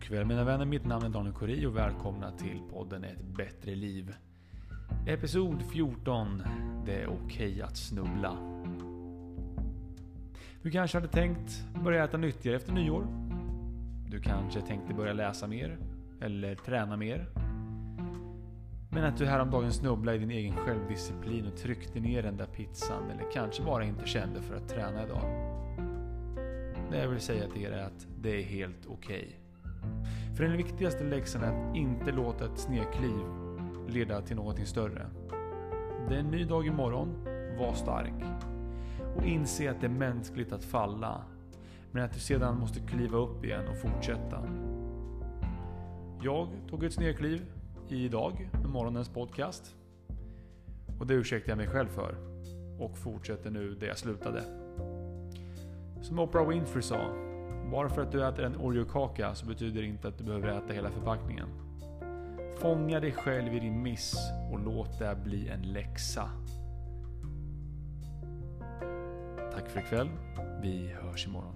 kväll mina vänner, mitt namn är Daniel Kori och välkomna till podden Ett bättre liv. Episod 14. Det är okej okay att snubbla. Du kanske hade tänkt börja äta nyttigare efter nyår? Du kanske tänkte börja läsa mer? Eller träna mer? Men att du häromdagen snubblade i din egen självdisciplin och tryckte ner den där pizzan eller kanske bara inte kände för att träna idag. Det jag vill säga till er är att det är helt okej. Okay. För den viktigaste läxan är att inte låta ett snedkliv leda till någonting större. Det är en ny dag imorgon, var stark. Och inse att det är mänskligt att falla. Men att du sedan måste kliva upp igen och fortsätta. Jag tog ett snedkliv idag med morgonens podcast. Och det ursäktar jag mig själv för. Och fortsätter nu där jag slutade. Som Oprah Winfrey sa. Bara för att du äter en Oreo-kaka så betyder det inte att du behöver äta hela förpackningen. Fånga dig själv i din miss och låt det bli en läxa. Tack för ikväll. Vi hörs imorgon.